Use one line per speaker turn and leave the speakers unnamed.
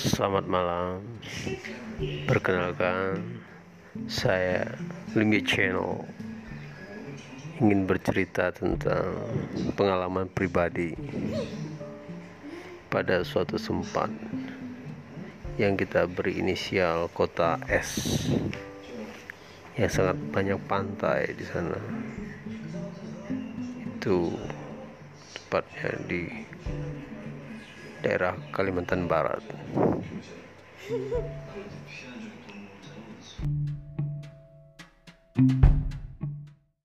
Selamat malam. Perkenalkan, saya Linggi Channel. Ingin bercerita tentang pengalaman pribadi pada suatu sempat yang kita beri inisial kota S. Yang sangat banyak pantai di sana. Itu tepatnya di daerah Kalimantan Barat.